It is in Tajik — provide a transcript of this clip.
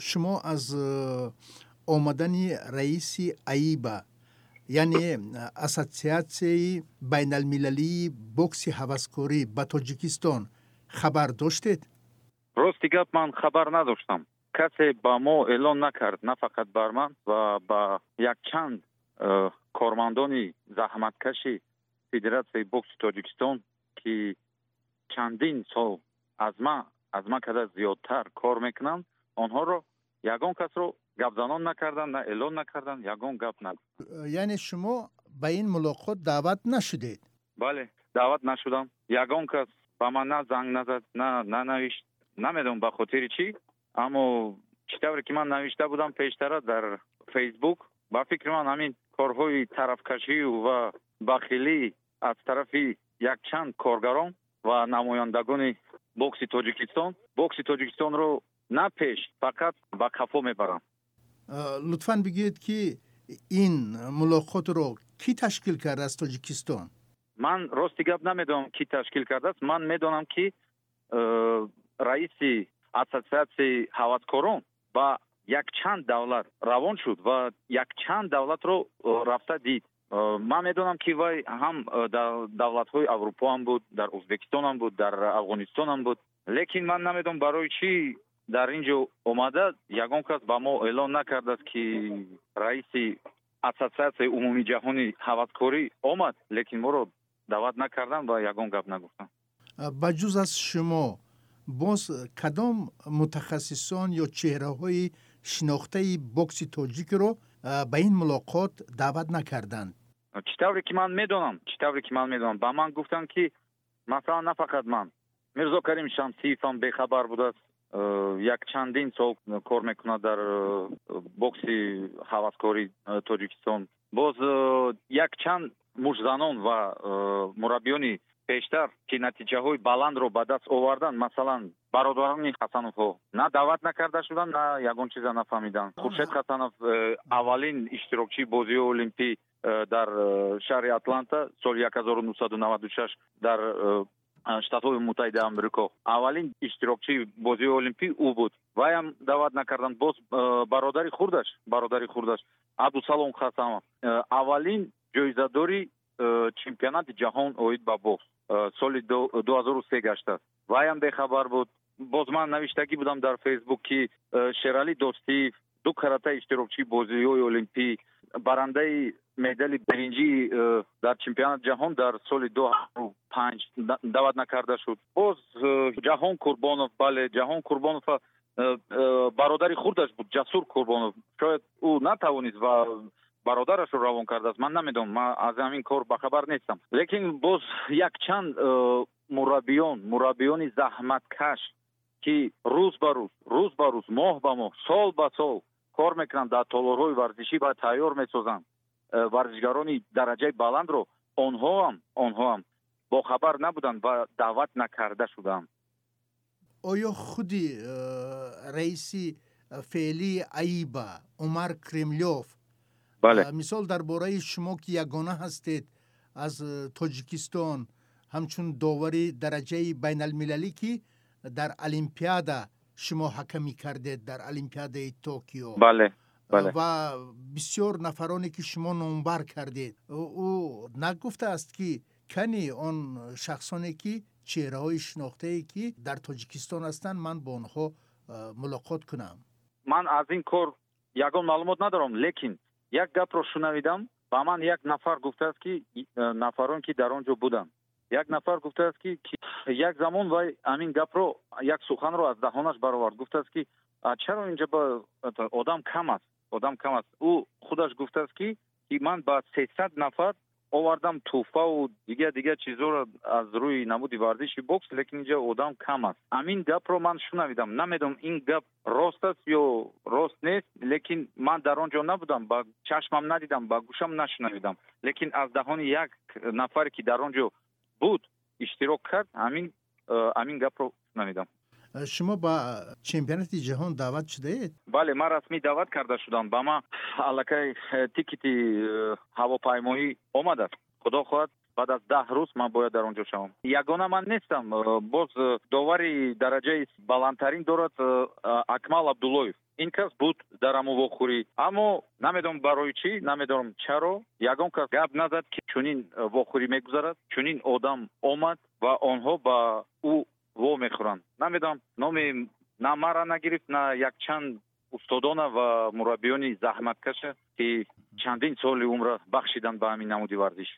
шумо аз омадани раиси аиба яъне ассотсиатсияи байналмилалии бокси ҳаваскорӣ ба тоҷикистон хабар доштед? Рости гап ман хабар надоштам. Касе ба мо эълон накард на фақат бар ман ва ба якчанд э, кормандони заҳматкаши федератсияи бокси тоҷикистон ки чандин сол аз ман аз ман када зиёдтар кор мекунанд онҳоро ягон касро гапзанон накарданд на эълон накарданд ягон гап нагуфт. Яъне шумо ба ин мулоқот даъват нашудед? Бале даъват нашудам. Ягон кас ба ман на занг назад на нанавишт намедонам ба хотири чӣ аммо чӣ тавре ки ман навишта будам пештара дар фейсбук ба фикри ман ҳамин корҳои тарафкашию ва бахилӣ аз тарафи якчанд коргарон ва намояндагони бокси тоҷикистон. Бокси тоҷикистонро на пеш фақат ба кафо мебаранд лутфан бигӯед ки ин мулоқотро кӣ ташкил кардааст тоҷикистон? Ман рости гап намедонам кӣ ташкил кардааст ман медонам ки э, раиси ассотсиатсияи ҳаваскорон ба якчанд давлат равон шуд ва якчанд давлатро э, рафта дид. Э, ман медонам ки вай ҳам давлатҳои аврупоам буд дар ӯзбекистонам буд дар афғонистонам буд. Лекин ман намедонам барои чӣ дар ин ҷо омада ягон кас ба мо эълон накардааст ки раиси ассотсиатсияи умумии ҷаҳони ҳаваскорӣ омад лекин моро даъват накарданд ва ягон гап нагуфтанд. Ба ҷуз аз шумо боз кадом мутахассисон ё чеҳраҳои шинохтаи бокси тоҷикро ба ин мулоқот даъват накарданд? Чӣ тавре ки ман медонам? Чӣ тавре ки ман медонам? Ба ман гуфтанд ки масалан на фақат ман. Мирзо карим шамсиевам бехабар будааст Э, як чандин сол кор мекунад дар э, бокси ҳаваскории э, тоҷикистон. Боз якчанд мушзанон ва мураббиёни пештар ки натиҷаҳои баландро ба даст оварданд масалан бародарони ҳасановҳо на даъват накарда шуданд на ягон чиза нафаҳмиданд хуршед хасанов аввалин иштирокчии бозиҳои олимпӣ дар шаҳри атланта соли як ҳазору нӯҳсаду наваду шаш дар штатҳои муттаҳидаи амрико. Аввалин иштирокчии бозии олимпӣ ӯ буд. Вайам даъват накарданд боз бародари хурдаш бародари хурдаш. Абдусалом хасанов аввалин ҷоизадори чемпионати ҷаҳон оид ба бокс соли ду ҳазору се гаштааст вайам бехабар буд. Боз ман навиштагӣ будам дар фейсбук ки шералӣ достиев ду карата иштирокчии бозиҳои олимпӣ барандаи медали биринҷии э, дар чемпионати ҷаҳон дар соли ду ҳазору панҷ даъват накарда шуд. Боз э, ҷаҳон курбонов бале ҷаҳон курбонов э, бародари хурдаш буд ҷасур курбонов. Шояд ӯ натавонист ва бародарашро равон кардааст. Ман намедонам ман аз ҳамин кор бахабар нестам. Лекин боз якчанд мураббиён мураббиёни заҳматкаш ки рӯз ба рӯз рӯз ба рӯз моҳ ба моҳ сол ба сол кор мекунанд дар толорҳои варзишӣ ва тайёр месозанд. Э, варзишгарони дараҷаи баландро онҳоам онҳоам бохабар набуданд ва даъват накарда шуданд. Оё худи э, раиси феълии аиба умар кремлёв. Бале. Мисол дар бораи шумо ки ягона ҳастед аз э, тоҷикистон ҳамчун довари дараҷаи байналмилалӣ ки дар олимпиада шумо ҳакамӣ кардед дар олимпиадаи токио. Бале ва бисёр нафароне ки шумо номбар кардед. Ӯ нагуфтааст ки кани он шахсоне ки чеҳраҳои шинохтае ки дар тоҷикистон ҳастанд ман бо онҳо мулоқот кунам ман аз ин кор ягон маълумот надорам лекин як гапро шунавидам ба ман як нафар гуфтааст ки нафарон ки дар он ҷо буданд як нафар гуфтааст ки як замон вай ҳамин гапро як суханро аз даҳонаш баровард гуфтааст ки чаро инҷа ба одам кам аст одам кам аст ӯ худаш гуфтааст ки ки ман ба сесад нафар овардам туҳфаву дигар дигар чизҳоро аз рӯи намуди варзиши бокс лекин инҷа одам кам аст. Ҳамин гапро ман шунавидам. Намедонам ин гап рост аст ё рост нест лекин ман дар он ҷо набудам ба чашмам надидам ба гӯшам нашунавидам. Лекин аз ដា ҳони як нафаре ки дар он ҷо буд иштирок кард ҳамин ҳамин гапро шунавидам шумо ба чемпионати ҷаҳон даъват шудаед бале ман расмӣ даъват карда шудам ба ман аллакай э, тикети э, ҳавопаймоӣ омадааст худо хоҳад баъд аз даҳ рӯз ман бояд дар он ҷо шавам. Ягона ман нестам. Э, боз довари дараҷаи баландтарин дорад акмал абдуллоев. Ин кас буд дар аму вохӯрӣ аммо намедонам барои чӣ намедонам чаро. Ягон кас гап назад ки чунин вохӯрӣ мегузарад чунин одам омад ва онҳо ба ӯ вомехӯранд намедонам номи на мара нагирифт на якчанд устодона ва мураббиёни заҳматкаша ки чандин соли умра бахшиданд ба ҳамин намуди варзиш